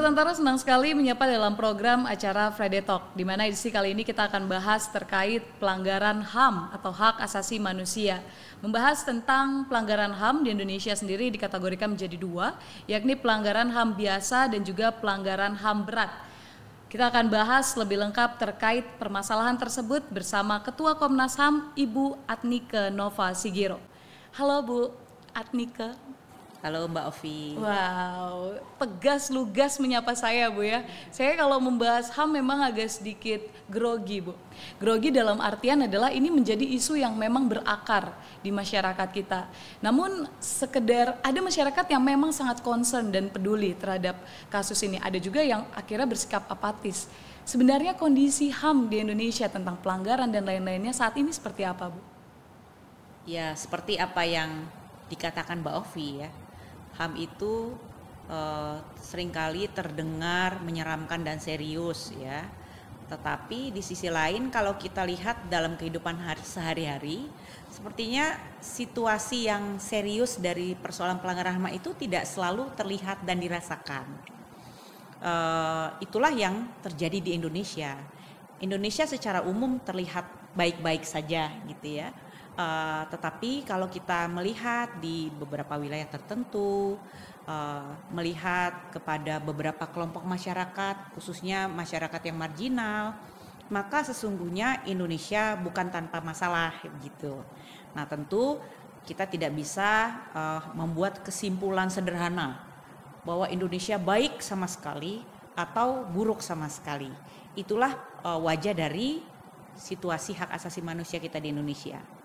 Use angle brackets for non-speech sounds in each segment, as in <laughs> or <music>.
Sobat Antara senang sekali menyapa dalam program acara Friday Talk, di mana edisi kali ini kita akan bahas terkait pelanggaran HAM atau hak asasi manusia. Membahas tentang pelanggaran HAM di Indonesia sendiri dikategorikan menjadi dua, yakni pelanggaran HAM biasa dan juga pelanggaran HAM berat. Kita akan bahas lebih lengkap terkait permasalahan tersebut bersama Ketua Komnas HAM, Ibu Atnike Nova Sigiro. Halo Bu Atnike. Halo Mbak Ovi. Wow, tegas lugas menyapa saya Bu ya. Saya kalau membahas HAM memang agak sedikit grogi Bu. Grogi dalam artian adalah ini menjadi isu yang memang berakar di masyarakat kita. Namun sekedar ada masyarakat yang memang sangat concern dan peduli terhadap kasus ini. Ada juga yang akhirnya bersikap apatis. Sebenarnya kondisi HAM di Indonesia tentang pelanggaran dan lain-lainnya saat ini seperti apa Bu? Ya, seperti apa yang dikatakan Mbak Ovi ya HAM itu uh, sering kali terdengar menyeramkan dan serius ya. Tetapi di sisi lain kalau kita lihat dalam kehidupan hari sehari-hari, sepertinya situasi yang serius dari persoalan pelanggaran HAM itu tidak selalu terlihat dan dirasakan. Uh, itulah yang terjadi di Indonesia. Indonesia secara umum terlihat baik-baik saja gitu ya Uh, tetapi kalau kita melihat di beberapa wilayah tertentu, uh, melihat kepada beberapa kelompok masyarakat, khususnya masyarakat yang marginal, maka sesungguhnya Indonesia bukan tanpa masalah gitu. Nah tentu kita tidak bisa uh, membuat kesimpulan sederhana bahwa Indonesia baik sama sekali atau buruk sama sekali. Itulah uh, wajah dari situasi hak asasi manusia kita di Indonesia.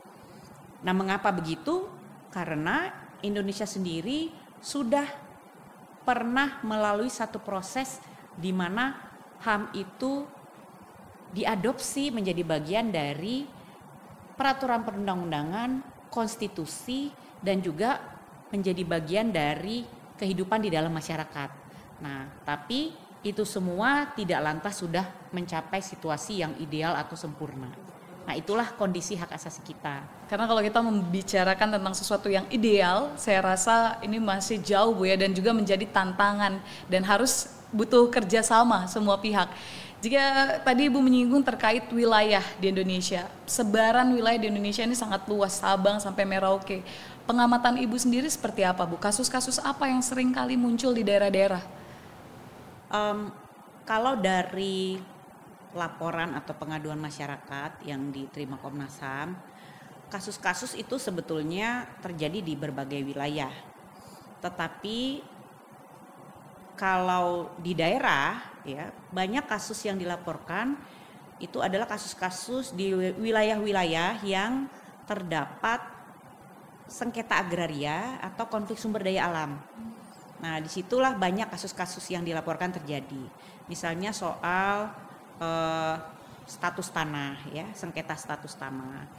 Nah, mengapa begitu? Karena Indonesia sendiri sudah pernah melalui satu proses di mana HAM itu diadopsi menjadi bagian dari peraturan perundang-undangan, konstitusi, dan juga menjadi bagian dari kehidupan di dalam masyarakat. Nah, tapi itu semua tidak lantas sudah mencapai situasi yang ideal atau sempurna. Nah, itulah kondisi hak asasi kita. Karena kalau kita membicarakan tentang sesuatu yang ideal, saya rasa ini masih jauh Bu ya dan juga menjadi tantangan dan harus butuh kerjasama semua pihak. Jika tadi Ibu menyinggung terkait wilayah di Indonesia, sebaran wilayah di Indonesia ini sangat luas, Sabang sampai Merauke. Pengamatan Ibu sendiri seperti apa Bu? Kasus-kasus apa yang sering kali muncul di daerah-daerah? Um, kalau dari laporan atau pengaduan masyarakat yang diterima Komnas HAM, kasus-kasus itu sebetulnya terjadi di berbagai wilayah. Tetapi kalau di daerah ya, banyak kasus yang dilaporkan itu adalah kasus-kasus di wilayah-wilayah yang terdapat sengketa agraria atau konflik sumber daya alam. Nah, di situlah banyak kasus-kasus yang dilaporkan terjadi. Misalnya soal uh, status tanah ya sengketa status tanah.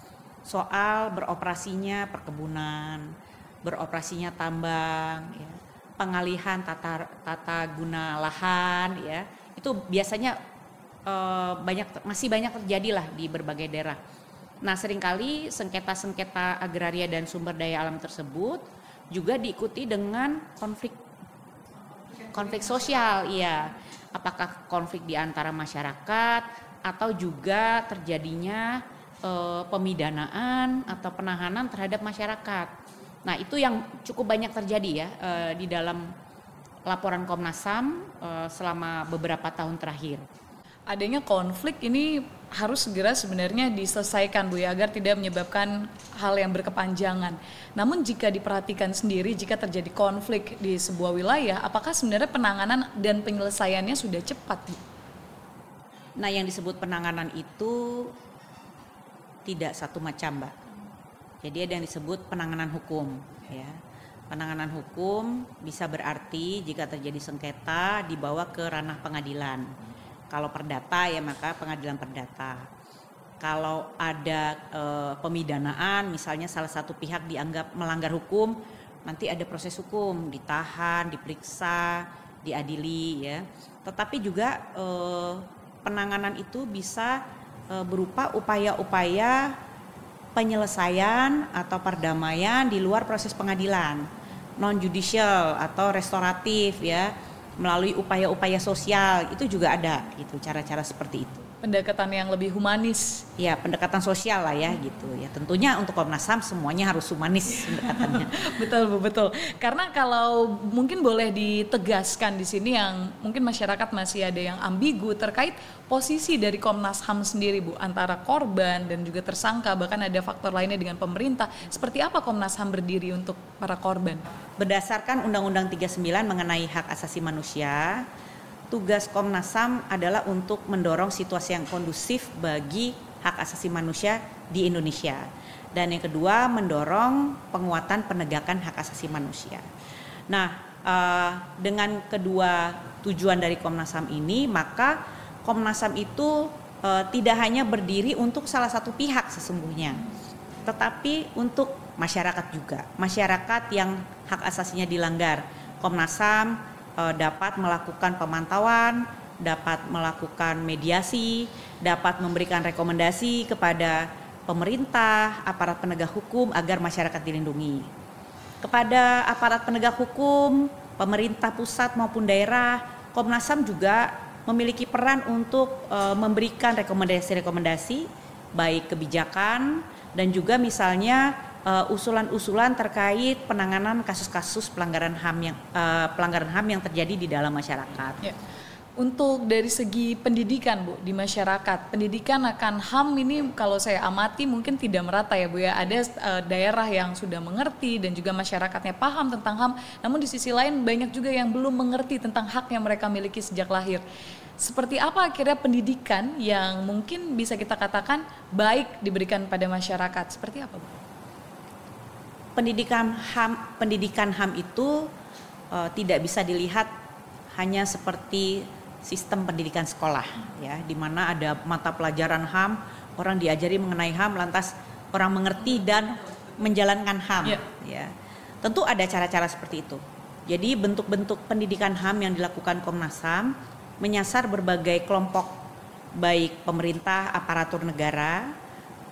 Soal beroperasinya perkebunan beroperasinya tambang ya, pengalihan tata tata guna lahan ya itu biasanya uh, banyak masih banyak terjadi lah di berbagai daerah. Nah sering kali sengketa-sengketa agraria dan sumber daya alam tersebut juga diikuti dengan konflik konflik sosial iya apakah konflik di antara masyarakat atau juga terjadinya e, pemidanaan atau penahanan terhadap masyarakat. Nah, itu yang cukup banyak terjadi ya e, di dalam laporan Komnas HAM e, selama beberapa tahun terakhir adanya konflik ini harus segera sebenarnya diselesaikan Bu ya agar tidak menyebabkan hal yang berkepanjangan. Namun jika diperhatikan sendiri jika terjadi konflik di sebuah wilayah, apakah sebenarnya penanganan dan penyelesaiannya sudah cepat Bu? Nah, yang disebut penanganan itu tidak satu macam, Mbak. Jadi ada yang disebut penanganan hukum, ya. Penanganan hukum bisa berarti jika terjadi sengketa dibawa ke ranah pengadilan kalau perdata ya maka pengadilan perdata. Kalau ada e, pemidanaan, misalnya salah satu pihak dianggap melanggar hukum, nanti ada proses hukum, ditahan, diperiksa, diadili ya. Tetapi juga e, penanganan itu bisa e, berupa upaya-upaya penyelesaian atau perdamaian di luar proses pengadilan, non judicial atau restoratif ya melalui upaya-upaya sosial itu juga ada gitu cara-cara seperti itu pendekatan yang lebih humanis. Ya pendekatan sosial lah ya gitu. Ya tentunya untuk Komnas HAM semuanya harus humanis <laughs> pendekatannya. Betul betul. Karena kalau mungkin boleh ditegaskan di sini yang mungkin masyarakat masih ada yang ambigu terkait posisi dari Komnas HAM sendiri Bu antara korban dan juga tersangka bahkan ada faktor lainnya dengan pemerintah. Seperti apa Komnas HAM berdiri untuk para korban? Berdasarkan Undang-Undang 39 mengenai hak asasi manusia tugas Komnas HAM adalah untuk mendorong situasi yang kondusif bagi hak asasi manusia di Indonesia. Dan yang kedua, mendorong penguatan penegakan hak asasi manusia. Nah, uh, dengan kedua tujuan dari Komnas HAM ini, maka Komnas HAM itu uh, tidak hanya berdiri untuk salah satu pihak sesungguhnya, tetapi untuk masyarakat juga. Masyarakat yang hak asasinya dilanggar. Komnas HAM dapat melakukan pemantauan, dapat melakukan mediasi, dapat memberikan rekomendasi kepada pemerintah, aparat penegak hukum agar masyarakat dilindungi. Kepada aparat penegak hukum, pemerintah pusat maupun daerah, Komnas HAM juga memiliki peran untuk e, memberikan rekomendasi-rekomendasi baik kebijakan dan juga misalnya Uh, usulan-usulan uh, terkait penanganan kasus-kasus pelanggaran HAM yang uh, pelanggaran HAM yang terjadi di dalam masyarakat. Ya. Untuk dari segi pendidikan Bu di masyarakat, pendidikan akan HAM ini kalau saya amati mungkin tidak merata ya Bu ya. Ada uh, daerah yang sudah mengerti dan juga masyarakatnya paham tentang HAM, namun di sisi lain banyak juga yang belum mengerti tentang hak yang mereka miliki sejak lahir. Seperti apa akhirnya pendidikan yang mungkin bisa kita katakan baik diberikan pada masyarakat? Seperti apa Bu? Pendidikan HAM pendidikan HAM itu uh, tidak bisa dilihat hanya seperti sistem pendidikan sekolah ya di mana ada mata pelajaran HAM orang diajari mengenai HAM lantas orang mengerti dan menjalankan HAM yeah. ya tentu ada cara-cara seperti itu jadi bentuk-bentuk pendidikan HAM yang dilakukan Komnas HAM menyasar berbagai kelompok baik pemerintah aparatur negara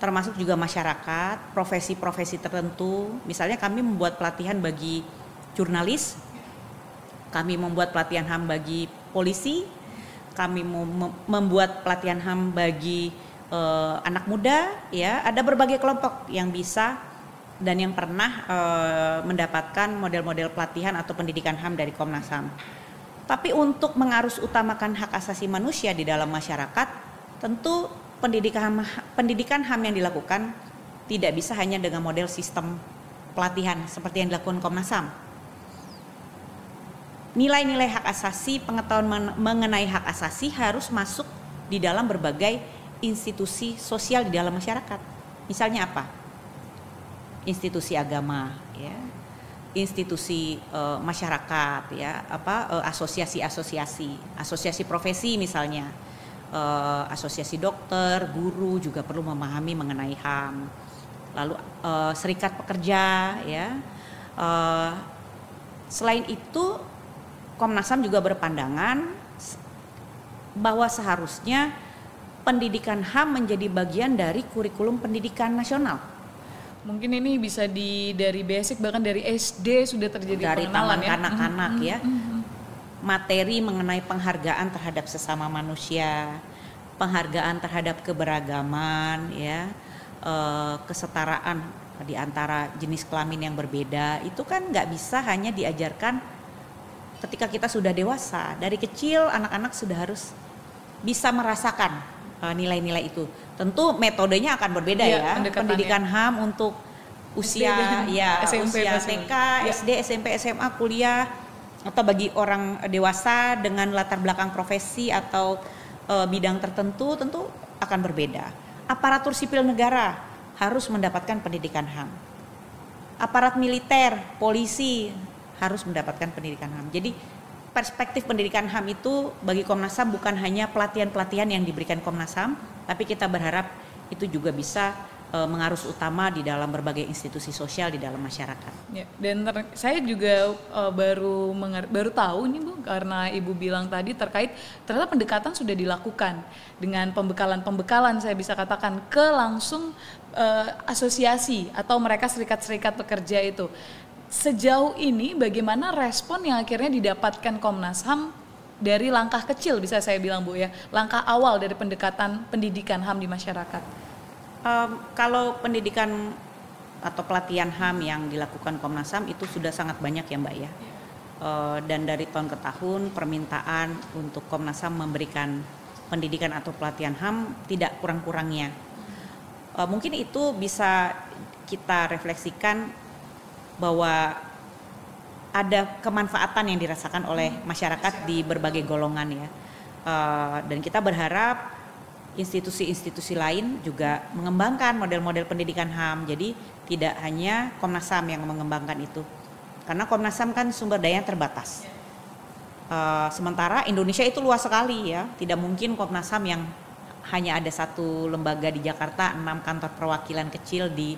termasuk juga masyarakat, profesi-profesi tertentu. Misalnya kami membuat pelatihan bagi jurnalis, kami membuat pelatihan HAM bagi polisi, kami membuat pelatihan HAM bagi uh, anak muda, ya ada berbagai kelompok yang bisa dan yang pernah uh, mendapatkan model-model pelatihan atau pendidikan HAM dari Komnas HAM. Tapi untuk mengarus utamakan hak asasi manusia di dalam masyarakat, tentu pendidikan pendidikan HAM yang dilakukan tidak bisa hanya dengan model sistem pelatihan seperti yang dilakukan Komnas HAM. Nilai-nilai hak asasi, pengetahuan mengenai hak asasi harus masuk di dalam berbagai institusi sosial di dalam masyarakat. Misalnya apa? Institusi agama, ya, institusi uh, masyarakat, ya, apa uh, asosiasi-asosiasi, asosiasi profesi misalnya uh, asosiasi dokter, guru juga perlu memahami mengenai HAM. Lalu uh, serikat pekerja ya. Uh, selain itu Komnas HAM juga berpandangan bahwa seharusnya pendidikan HAM menjadi bagian dari kurikulum pendidikan nasional. Mungkin ini bisa di dari basic bahkan dari SD sudah terjadi dari pengenalan ya. kanak-kanak mm -hmm. ya. Mm -hmm materi mengenai penghargaan terhadap sesama manusia, penghargaan terhadap keberagaman, ya, eh, kesetaraan di antara jenis kelamin yang berbeda, itu kan nggak bisa hanya diajarkan ketika kita sudah dewasa. Dari kecil anak-anak sudah harus bisa merasakan eh, nilai-nilai itu. Tentu metodenya akan berbeda ya. <laughs> ya. Pendidikan HAM untuk usia ya SMP, usia TK, ya. SD, SMP, SMA, kuliah atau bagi orang dewasa dengan latar belakang profesi atau e, bidang tertentu tentu akan berbeda. Aparatur sipil negara harus mendapatkan pendidikan HAM. Aparat militer, polisi harus mendapatkan pendidikan HAM. Jadi perspektif pendidikan HAM itu bagi Komnas HAM bukan hanya pelatihan-pelatihan yang diberikan Komnas HAM, tapi kita berharap itu juga bisa uh, mengarus utama di dalam berbagai institusi sosial di dalam masyarakat. Ya, dan ter, saya juga uh, baru menger, baru tahu nih Bu karena Ibu bilang tadi terkait ternyata pendekatan sudah dilakukan dengan pembekalan-pembekalan saya bisa katakan ke langsung uh, asosiasi atau mereka serikat-serikat pekerja itu sejauh ini bagaimana respon yang akhirnya didapatkan Komnas HAM dari langkah kecil bisa saya bilang Bu ya, langkah awal dari pendekatan pendidikan HAM di masyarakat? Um, kalau pendidikan atau pelatihan HAM yang dilakukan Komnas HAM itu sudah sangat banyak ya Mbak ya. Uh, dan dari tahun ke tahun permintaan untuk Komnas HAM memberikan pendidikan atau pelatihan HAM tidak kurang-kurangnya. Uh, mungkin itu bisa kita refleksikan bahwa ada kemanfaatan yang dirasakan oleh masyarakat di berbagai golongan ya. Uh, dan kita berharap institusi-institusi lain juga mengembangkan model-model pendidikan HAM. Jadi tidak hanya Komnas HAM yang mengembangkan itu. Karena Komnas HAM kan sumber daya terbatas. Uh, sementara Indonesia itu luas sekali ya. Tidak mungkin Komnas HAM yang hanya ada satu lembaga di Jakarta, enam kantor perwakilan kecil di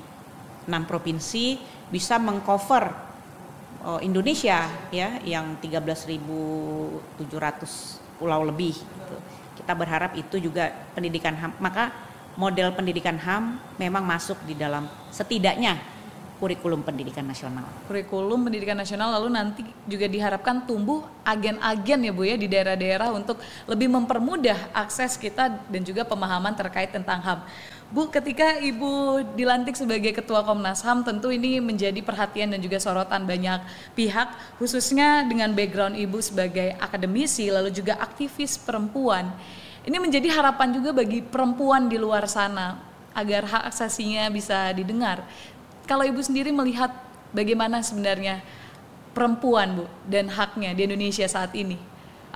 enam provinsi bisa mengcover uh, Indonesia ya yang 13.700 pulau lebih. Gitu kita berharap itu juga pendidikan HAM maka model pendidikan HAM memang masuk di dalam setidaknya kurikulum pendidikan nasional. Kurikulum pendidikan nasional lalu nanti juga diharapkan tumbuh agen-agen ya Bu ya di daerah-daerah untuk lebih mempermudah akses kita dan juga pemahaman terkait tentang HAM. Bu, ketika Ibu dilantik sebagai Ketua Komnas HAM, tentu ini menjadi perhatian dan juga sorotan banyak pihak, khususnya dengan background Ibu sebagai akademisi, lalu juga aktivis perempuan. Ini menjadi harapan juga bagi perempuan di luar sana, agar hak asasinya bisa didengar. Kalau Ibu sendiri melihat bagaimana sebenarnya perempuan, Bu, dan haknya di Indonesia saat ini?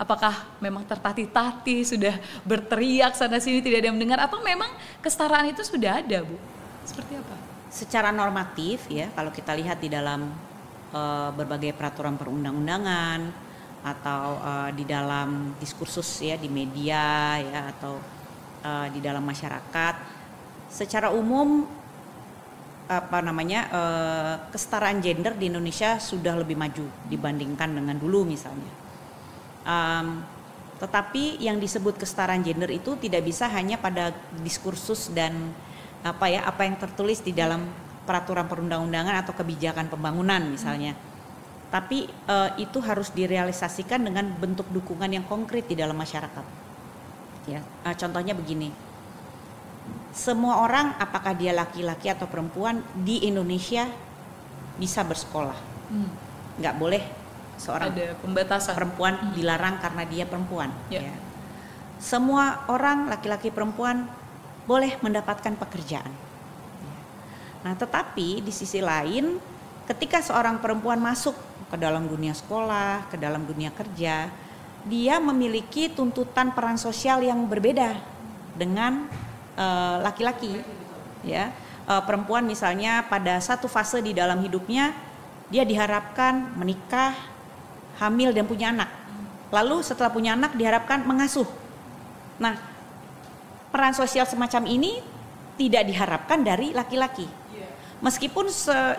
apakah memang tertatih-tatih sudah berteriak sana sini tidak ada yang mendengar? Atau memang kesetaraan itu sudah ada bu? Seperti apa? Secara normatif ya kalau kita lihat di dalam uh, berbagai peraturan perundang-undangan atau uh, di dalam diskursus ya di media ya atau uh, di dalam masyarakat secara umum apa namanya uh, kesetaraan gender di Indonesia sudah lebih maju dibandingkan dengan dulu misalnya Um, tetapi yang disebut kesetaraan gender itu tidak bisa hanya pada diskursus dan apa ya apa yang tertulis di dalam peraturan perundang-undangan atau kebijakan pembangunan misalnya. Tapi uh, itu harus direalisasikan dengan bentuk dukungan yang konkret di dalam masyarakat. Ya, uh, contohnya begini. Semua orang apakah dia laki-laki atau perempuan di Indonesia bisa bersekolah. Hmm. Nggak boleh seorang ada pembatasan perempuan hmm. dilarang karena dia perempuan yeah. ya. semua orang laki-laki perempuan boleh mendapatkan pekerjaan nah tetapi di sisi lain ketika seorang perempuan masuk ke dalam dunia sekolah ke dalam dunia kerja dia memiliki tuntutan peran sosial yang berbeda dengan laki-laki uh, ya uh, perempuan misalnya pada satu fase di dalam hidupnya dia diharapkan menikah hamil dan punya anak. Lalu setelah punya anak diharapkan mengasuh. Nah, peran sosial semacam ini tidak diharapkan dari laki-laki. Meskipun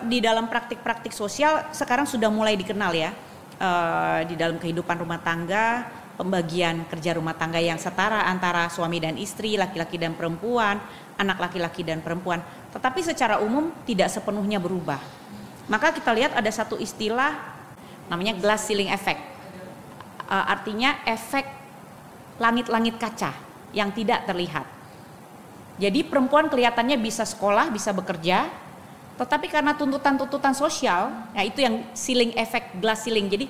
di dalam praktik-praktik sosial sekarang sudah mulai dikenal ya uh, di dalam kehidupan rumah tangga, pembagian kerja rumah tangga yang setara antara suami dan istri, laki-laki dan perempuan, anak laki-laki dan perempuan. Tetapi secara umum tidak sepenuhnya berubah. Maka kita lihat ada satu istilah namanya glass ceiling effect. Uh, artinya efek langit-langit kaca yang tidak terlihat. Jadi perempuan kelihatannya bisa sekolah, bisa bekerja, tetapi karena tuntutan-tuntutan sosial, nah itu yang ceiling effect, glass ceiling. Jadi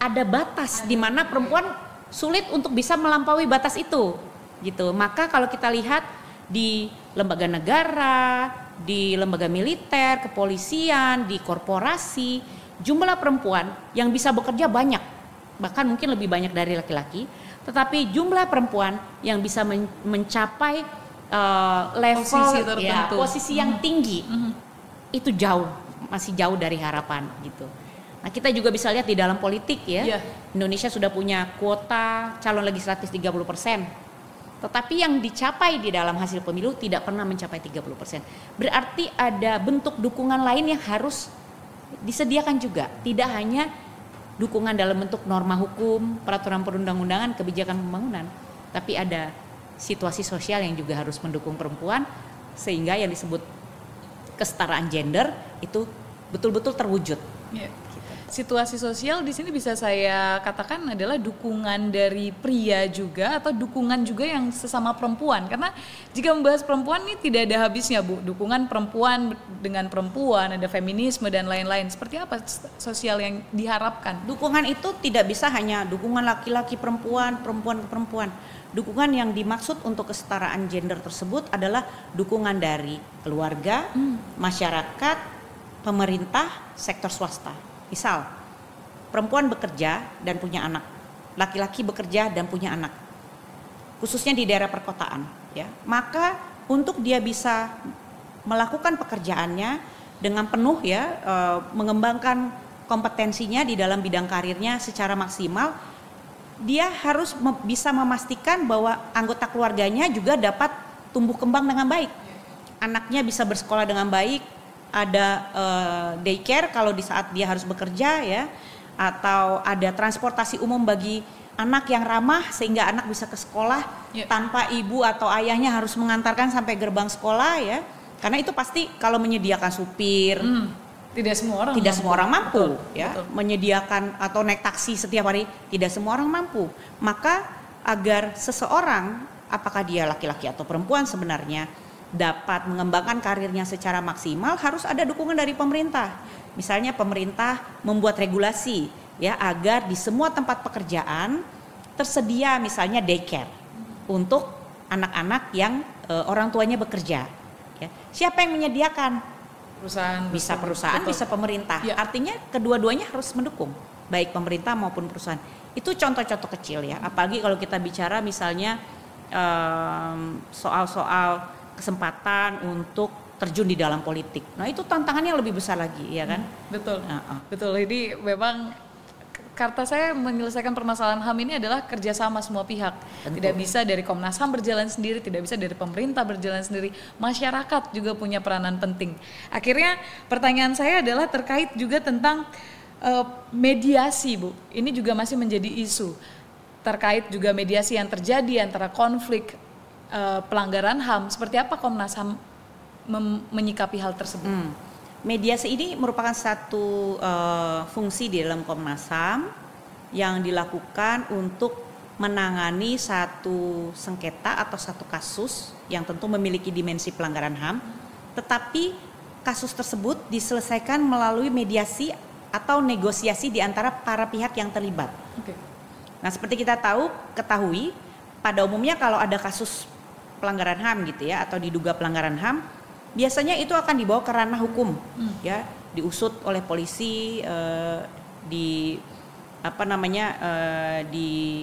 ada batas di mana perempuan sulit untuk bisa melampaui batas itu, gitu. Maka kalau kita lihat di lembaga negara, di lembaga militer, kepolisian, di korporasi, jumlah perempuan yang bisa bekerja banyak, bahkan mungkin lebih banyak dari laki-laki, tetapi jumlah perempuan yang bisa men mencapai uh, level posisi, ya, posisi yang mm-hmm. tinggi mm -hmm. itu jauh, masih jauh dari harapan gitu. Nah kita juga bisa lihat di dalam politik ya, yeah. Indonesia sudah punya kuota calon legislatif 30 persen. Tetapi yang dicapai di dalam hasil pemilu tidak pernah mencapai 30 persen. Berarti ada bentuk dukungan lain yang harus disediakan juga tidak hanya dukungan dalam bentuk norma hukum, peraturan perundang-undangan, kebijakan pembangunan, tapi ada situasi sosial yang juga harus mendukung perempuan sehingga yang disebut kesetaraan gender itu betul-betul terwujud Yeah. Situasi sosial di sini bisa saya katakan adalah dukungan dari pria juga atau dukungan juga yang sesama perempuan karena jika membahas perempuan ini tidak ada habisnya Bu. Dukungan perempuan dengan perempuan, ada feminisme dan lain-lain. Seperti apa sosial yang diharapkan? Dukungan itu tidak bisa hanya dukungan laki-laki perempuan, perempuan ke perempuan. Dukungan yang dimaksud untuk kesetaraan gender tersebut adalah dukungan dari keluarga, hmm. masyarakat, pemerintah, sektor swasta Misal, perempuan bekerja dan punya anak, laki-laki bekerja dan punya anak, khususnya di daerah perkotaan, ya. Maka untuk dia bisa melakukan pekerjaannya dengan penuh ya, e, mengembangkan kompetensinya di dalam bidang karirnya secara maksimal, dia harus me bisa memastikan bahwa anggota keluarganya juga dapat tumbuh kembang dengan baik. Anaknya bisa bersekolah dengan baik, ada uh, daycare kalau di saat dia harus bekerja ya atau ada transportasi umum bagi anak yang ramah sehingga anak bisa ke sekolah yeah. tanpa ibu atau ayahnya harus mengantarkan sampai gerbang sekolah ya karena itu pasti kalau menyediakan supir hmm, tidak semua orang tidak mampu. semua orang mampu betul, ya betul. menyediakan atau naik taksi setiap hari tidak semua orang mampu maka agar seseorang apakah dia laki-laki atau perempuan sebenarnya dapat mengembangkan karirnya secara maksimal harus ada dukungan dari pemerintah. Misalnya pemerintah membuat regulasi ya agar di semua tempat pekerjaan tersedia misalnya daycare untuk anak-anak yang e, orang tuanya bekerja. Ya. Siapa yang menyediakan? Perusahaan. Bisa perusahaan, betul. bisa pemerintah. Ya. Artinya kedua-duanya harus mendukung, baik pemerintah maupun perusahaan. Itu contoh-contoh kecil ya. Apalagi kalau kita bicara misalnya soal-soal kesempatan untuk terjun di dalam politik. Nah itu tantangannya lebih besar lagi, ya kan? Hmm, betul, uh -uh. betul. Ini memang kata saya menyelesaikan permasalahan HAM ini adalah kerjasama semua pihak. Tentu. Tidak bisa dari Komnas HAM berjalan sendiri, tidak bisa dari pemerintah berjalan sendiri. Masyarakat juga punya peranan penting. Akhirnya pertanyaan saya adalah terkait juga tentang uh, mediasi, Bu. Ini juga masih menjadi isu terkait juga mediasi yang terjadi antara konflik uh, pelanggaran HAM, seperti apa Komnas HAM menyikapi hal tersebut? Hmm. Mediasi ini merupakan satu uh, fungsi di dalam Komnas HAM yang dilakukan untuk menangani satu sengketa atau satu kasus yang tentu memiliki dimensi pelanggaran HAM, tetapi kasus tersebut diselesaikan melalui mediasi atau negosiasi di antara para pihak yang terlibat. Okay. Nah, seperti kita tahu, ketahui pada umumnya kalau ada kasus pelanggaran HAM gitu ya atau diduga pelanggaran HAM, biasanya itu akan dibawa ke ranah hukum hmm. ya, diusut oleh polisi uh, di apa namanya uh, di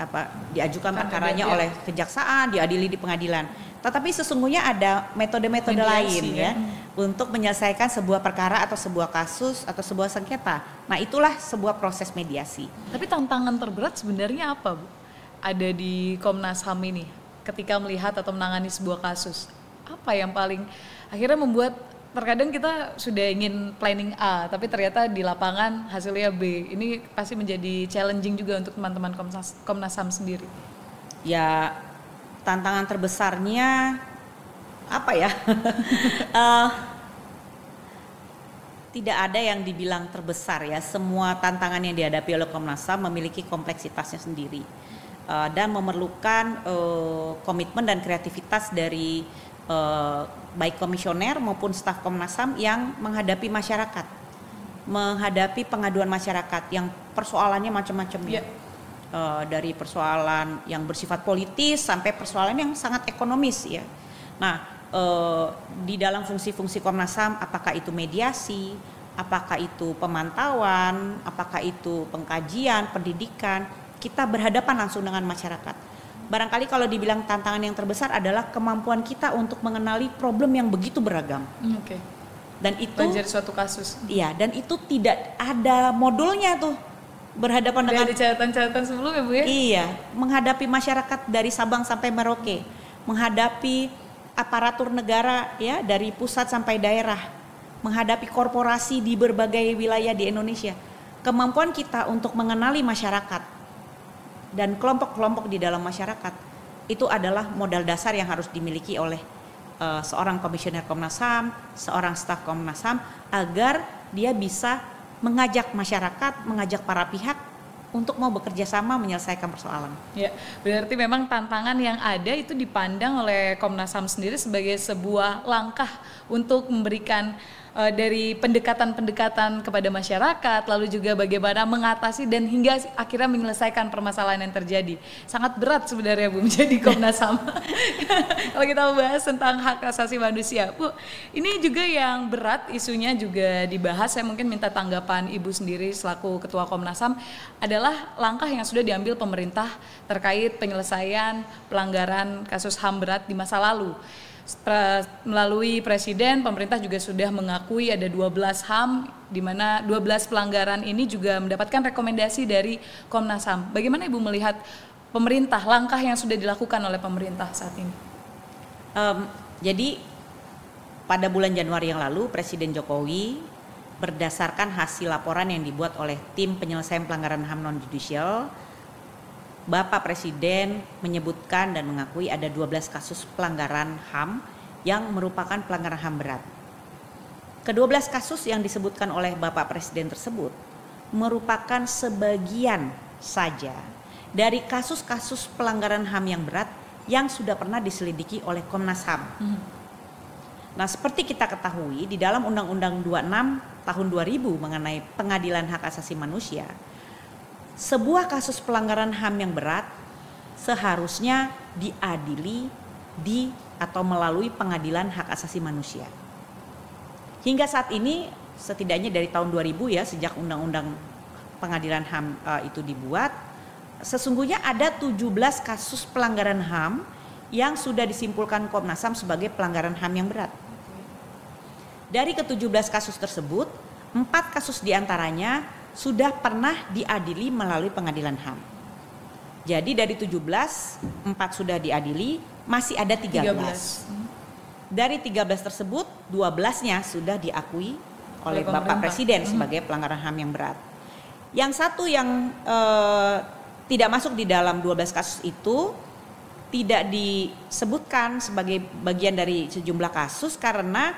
apa diajukan perkaranya oleh kejaksaan, diadili di pengadilan. Tetapi sesungguhnya ada metode-metode lain ya, ya untuk menyelesaikan sebuah perkara atau sebuah kasus atau sebuah sengketa. Nah, itulah sebuah proses mediasi. Tapi tantangan terberat sebenarnya apa, Bu? Ada di Komnas HAM ini ketika melihat atau menangani sebuah kasus? Apa yang paling akhirnya membuat terkadang kita sudah ingin planning A, tapi ternyata di lapangan hasilnya B. Ini pasti menjadi challenging juga untuk teman-teman Komnas, Komnas HAM sendiri. Ya, tantangan terbesarnya apa ya? uh, <laughs> tidak ada yang dibilang terbesar ya. Semua tantangan yang dihadapi oleh Komnas HAM memiliki kompleksitasnya sendiri uh, dan memerlukan uh, komitmen dan kreativitas dari uh, baik komisioner maupun staf Komnas HAM yang menghadapi masyarakat, menghadapi pengaduan masyarakat yang persoalannya macam-macam ya. Uh, dari persoalan yang bersifat politis sampai persoalan yang sangat ekonomis ya. Nah, uh, di dalam fungsi-fungsi Komnas HAM apakah itu mediasi, apakah itu pemantauan, apakah itu pengkajian, pendidikan, kita berhadapan langsung dengan masyarakat. Barangkali kalau dibilang tantangan yang terbesar adalah kemampuan kita untuk mengenali problem yang begitu beragam. Hmm, oke. Okay. Dan itu menjadi suatu kasus. Iya, dan itu tidak ada modulnya tuh berhadapan dengan ada catatan-catatan sebelumnya bu ya iya menghadapi masyarakat dari Sabang sampai Merauke menghadapi aparatur negara ya dari pusat sampai daerah menghadapi korporasi di berbagai wilayah di Indonesia kemampuan kita untuk mengenali masyarakat dan kelompok-kelompok di dalam masyarakat itu adalah modal dasar yang harus dimiliki oleh uh, seorang komisioner Komnas HAM, seorang staf Komnas HAM agar dia bisa mengajak masyarakat, mengajak para pihak untuk mau bekerja sama menyelesaikan persoalan. Ya, berarti memang tantangan yang ada itu dipandang oleh Komnas HAM sendiri sebagai sebuah langkah untuk memberikan uh, dari pendekatan-pendekatan kepada masyarakat, lalu juga bagaimana mengatasi dan hingga akhirnya menyelesaikan permasalahan yang terjadi. Sangat berat sebenarnya Bu <laughs> menjadi Komnas HAM. <laughs> Kalau kita membahas tentang hak asasi manusia, Bu, ini juga yang berat isunya juga dibahas. Saya mungkin minta tanggapan Ibu sendiri selaku Ketua Komnas HAM adalah langkah yang sudah diambil pemerintah terkait penyelesaian pelanggaran kasus HAM berat di masa lalu melalui presiden pemerintah juga sudah mengakui ada 12 HAM di mana 12 pelanggaran ini juga mendapatkan rekomendasi dari Komnas HAM. Bagaimana Ibu melihat pemerintah langkah yang sudah dilakukan oleh pemerintah saat ini? Um, jadi pada bulan Januari yang lalu Presiden Jokowi berdasarkan hasil laporan yang dibuat oleh tim penyelesaian pelanggaran HAM non judicial Bapak Presiden menyebutkan dan mengakui ada 12 kasus pelanggaran HAM yang merupakan pelanggaran HAM berat. Kedua belas kasus yang disebutkan oleh Bapak Presiden tersebut merupakan sebagian saja dari kasus-kasus pelanggaran HAM yang berat yang sudah pernah diselidiki oleh Komnas HAM. Hmm. Nah, seperti kita ketahui di dalam Undang-Undang 26 tahun 2000 mengenai pengadilan hak asasi manusia, sebuah kasus pelanggaran HAM yang berat seharusnya diadili di atau melalui pengadilan hak asasi manusia. Hingga saat ini setidaknya dari tahun 2000 ya sejak undang-undang pengadilan HAM uh, itu dibuat sesungguhnya ada 17 kasus pelanggaran HAM yang sudah disimpulkan Komnas HAM sebagai pelanggaran HAM yang berat. Dari ke-17 kasus tersebut, empat kasus di antaranya sudah pernah diadili melalui pengadilan HAM. Jadi dari 17, 4 sudah diadili, masih ada 13. 13. Dari 13 tersebut, 12-nya sudah diakui oleh Bapak Presiden hmm. sebagai pelanggaran HAM yang berat. Yang satu yang eh, tidak masuk di dalam 12 kasus itu tidak disebutkan sebagai bagian dari sejumlah kasus karena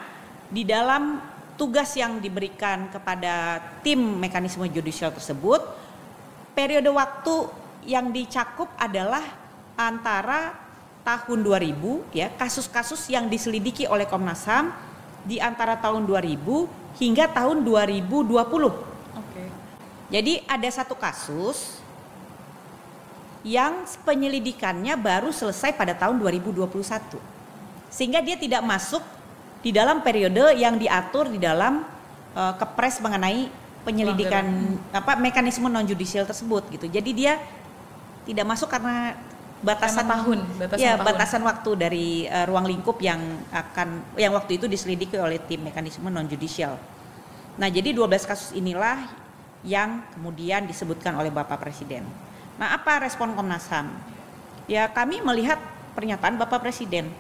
di dalam tugas yang diberikan kepada tim mekanisme judicial tersebut periode waktu yang dicakup adalah antara tahun 2000 ya kasus-kasus yang diselidiki oleh Komnas HAM di antara tahun 2000 hingga tahun 2020. Oke. Jadi ada satu kasus yang penyelidikannya baru selesai pada tahun 2021. Sehingga dia tidak masuk di dalam periode yang diatur di dalam uh, kepres mengenai penyelidikan apa mekanisme non judicial tersebut gitu. Jadi dia tidak masuk karena batasan karena tahun, batasan ya tahun. batasan waktu dari uh, ruang lingkup yang akan yang waktu itu diselidiki oleh tim mekanisme non judicial. Nah, jadi 12 kasus inilah yang kemudian disebutkan oleh Bapak Presiden. Nah, apa respon Komnas HAM? Ya, kami melihat pernyataan Bapak Presiden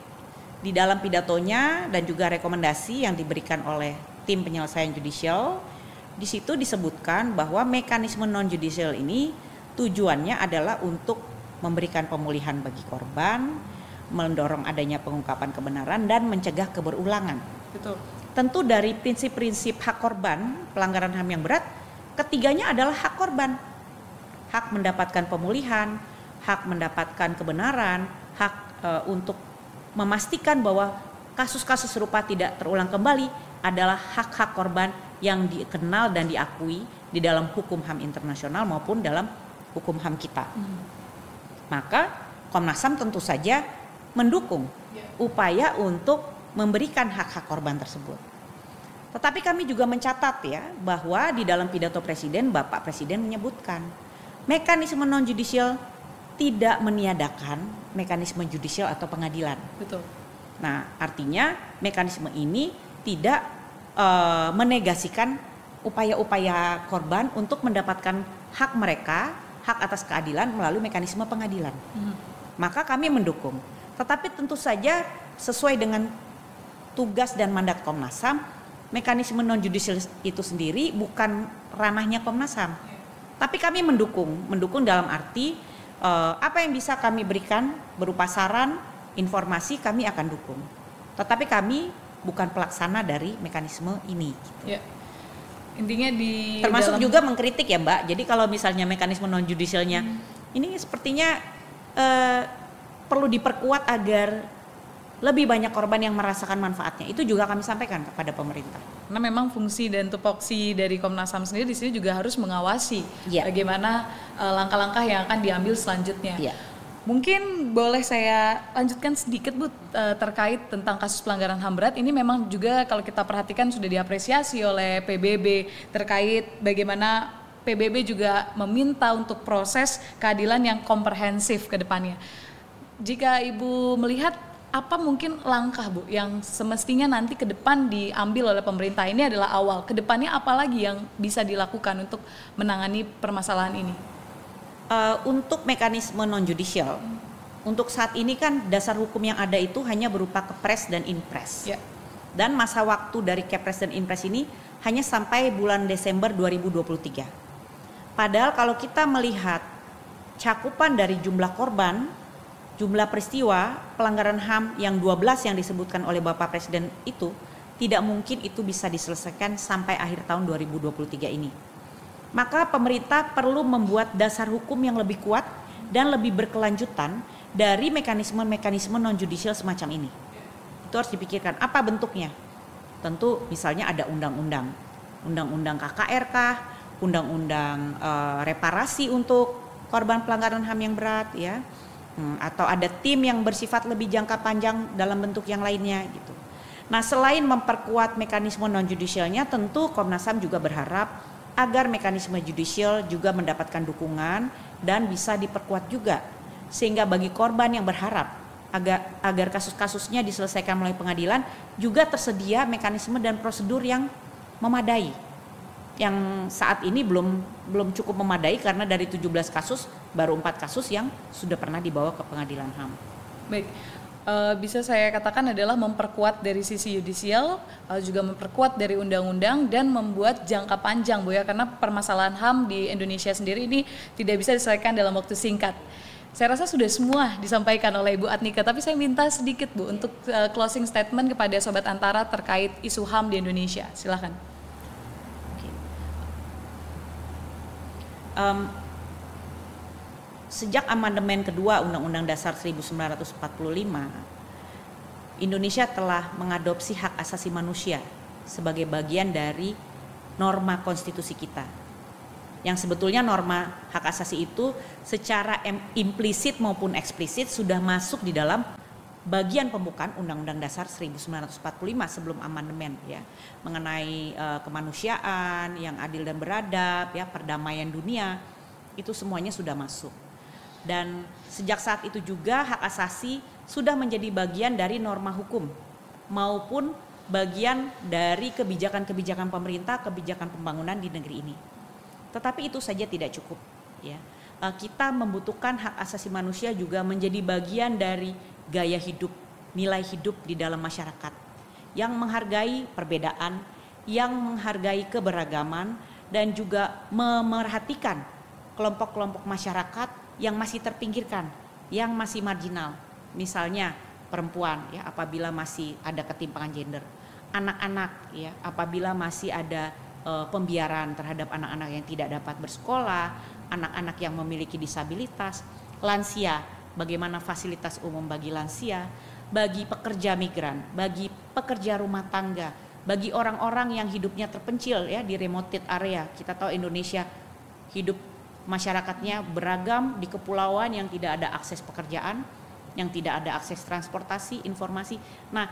di dalam pidatonya dan juga rekomendasi yang diberikan oleh tim penyelesaian judicial di situ disebutkan bahwa mekanisme non judicial ini tujuannya adalah untuk memberikan pemulihan bagi korban, mendorong adanya pengungkapan kebenaran dan mencegah keberulangan. Betul. Tentu dari prinsip-prinsip hak korban, pelanggaran HAM yang berat, ketiganya adalah hak korban. Hak mendapatkan pemulihan, hak mendapatkan kebenaran, hak e, untuk memastikan bahwa kasus-kasus serupa tidak terulang kembali adalah hak-hak korban yang dikenal dan diakui di dalam hukum HAM internasional maupun dalam hukum HAM kita. Hmm. Maka Komnas HAM tentu saja mendukung ya. upaya untuk memberikan hak-hak korban tersebut. Tetapi kami juga mencatat ya bahwa di dalam pidato presiden Bapak Presiden menyebutkan mekanisme non judicial tidak meniadakan mekanisme judicial atau pengadilan. Betul. Nah, artinya mekanisme ini tidak uh, menegasikan upaya-upaya korban untuk mendapatkan hak mereka, hak atas keadilan melalui mekanisme pengadilan. Hmm. Maka kami mendukung. Tetapi tentu saja sesuai dengan tugas dan mandat Komnas HAM, mekanisme non judicial itu sendiri bukan ranahnya Komnas HAM. Tapi kami mendukung, mendukung dalam arti uh, apa yang bisa kami berikan berupa saran, informasi kami akan dukung. Tetapi kami bukan pelaksana dari mekanisme ini. Gitu. Ya. Intinya di termasuk dalam- juga mengkritik ya Mbak. Jadi kalau misalnya mekanisme non judicialnya ini sepertinya eh, perlu diperkuat agar lebih banyak korban yang merasakan manfaatnya. Itu juga kami sampaikan kepada pemerintah. Karena memang fungsi dan tupoksi dari Komnas HAM sendiri di sini juga harus mengawasi Iya. bagaimana eh, langkah-langkah yang akan diambil selanjutnya. Iya. Mungkin boleh saya lanjutkan sedikit Bu eh, terkait tentang kasus pelanggaran HAM berat. Ini memang juga kalau kita perhatikan sudah diapresiasi oleh PBB terkait bagaimana PBB juga meminta untuk proses keadilan yang komprehensif ke depannya. Jika Ibu melihat apa mungkin langkah Bu yang semestinya nanti ke depan diambil oleh pemerintah ini adalah awal. Ke depannya apa lagi yang bisa dilakukan untuk menangani permasalahan ini? Eh, untuk mekanisme non judicial, untuk saat ini kan dasar hukum yang ada itu hanya berupa kepres dan inpres. Ya. Dan masa waktu dari kepres dan inpres ini hanya sampai bulan Desember 2023. Padahal kalau kita melihat cakupan dari jumlah korban, jumlah peristiwa pelanggaran HAM yang 12 yang disebutkan oleh Bapak Presiden itu tidak mungkin itu bisa diselesaikan sampai akhir tahun 2023 ini. Maka pemerintah perlu membuat dasar hukum yang lebih kuat dan lebih berkelanjutan dari mekanisme-mekanisme non judicial semacam ini. Itu harus dipikirkan apa bentuknya. Tentu misalnya ada undang-undang, undang-undang KKR kah, undang-undang eh, reparasi untuk korban pelanggaran HAM yang berat ya. Hmm, atau ada tim yang bersifat lebih jangka panjang dalam bentuk yang lainnya gitu. Nah, selain memperkuat mekanisme non judicialnya, tentu Komnas HAM juga berharap agar mekanisme judicial juga mendapatkan dukungan dan bisa diperkuat juga sehingga bagi korban yang berharap agar agar kasus-kasusnya diselesaikan melalui pengadilan juga tersedia mekanisme dan prosedur yang memadai yang saat ini belum belum cukup memadai karena dari 17 kasus baru empat kasus yang sudah pernah dibawa ke pengadilan HAM. Baik, Eh, bisa saya katakan adalah memperkuat dari sisi yudisial, eh, juga memperkuat dari undang-undang dan membuat jangka panjang Bu ya karena permasalahan HAM di Indonesia sendiri ini tidak bisa diselesaikan dalam waktu singkat. Saya rasa sudah semua disampaikan oleh Ibu Atnika, tapi saya minta sedikit Bu untuk eh, closing statement kepada Sobat Antara terkait isu HAM di Indonesia. Silahkan. Em, sejak amandemen kedua Undang-Undang Dasar 1945, Indonesia telah mengadopsi hak asasi manusia sebagai bagian dari norma konstitusi kita. Yang sebetulnya norma hak asasi itu secara implisit maupun eksplisit sudah masuk di dalam bagian pembukaan Undang-Undang Dasar 1945 sebelum amandemen ya. Mengenai eh, kemanusiaan yang adil dan beradab ya perdamaian dunia itu semuanya sudah masuk. Dan sejak saat itu juga hak asasi sudah menjadi bagian dari norma hukum maupun bagian dari kebijakan-kebijakan pemerintah kebijakan pembangunan di negeri ini. Tetapi itu saja tidak cukup ya. Eh, kita membutuhkan hak asasi manusia juga menjadi bagian dari gaya hidup nilai hidup di dalam masyarakat. Yang menghargai perbedaan yang menghargai keberagaman dan juga memerhatikan kelompok-kelompok masyarakat yang masih terpinggirkan yang masih marginal. Misalnya perempuan ya apabila masih ada ketimpangan gender. Anak-anak ya apabila masih ada eh, pembiaran terhadap anak-anak yang tidak dapat bersekolah anak-anak yang memiliki disabilitas. Lansia bagaimana fasilitas umum bagi lansia bagi pekerja migran bagi pekerja rumah tangga bagi orang-orang yang hidupnya terpencil ya di remote area kita tahu Indonesia hidup masyarakatnya beragam di kepulauan yang tidak ada akses pekerjaan yang tidak ada akses transportasi informasi nah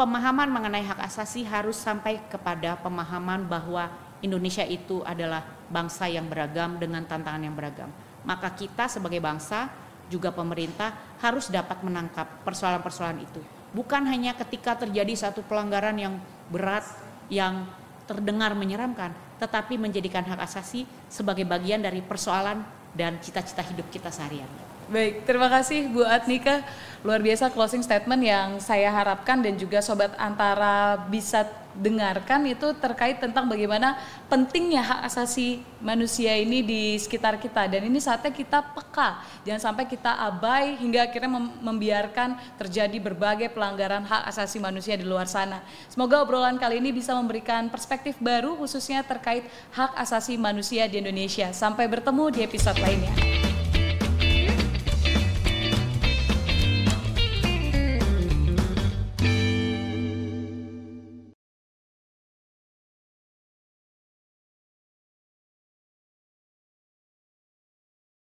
pemahaman mengenai hak asasi harus sampai kepada pemahaman bahwa Indonesia itu adalah bangsa yang beragam dengan tantangan yang beragam. Maka kita sebagai bangsa juga pemerintah harus dapat menangkap persoalan-persoalan itu. Bukan hanya ketika terjadi satu pelanggaran yang berat yang terdengar menyeramkan, tetapi menjadikan hak asasi sebagai bagian dari persoalan dan cita-cita hidup kita seharian. Baik, terima kasih Bu Atnika. Luar biasa closing statement yang saya harapkan dan juga sobat antara bisa dengarkan itu terkait tentang bagaimana pentingnya hak asasi manusia ini di sekitar kita dan ini saatnya kita peka jangan sampai kita abai hingga akhirnya membiarkan terjadi berbagai pelanggaran hak asasi manusia di luar sana. Semoga obrolan kali ini bisa memberikan perspektif baru khususnya terkait hak asasi manusia di Indonesia. Sampai bertemu di episode lainnya.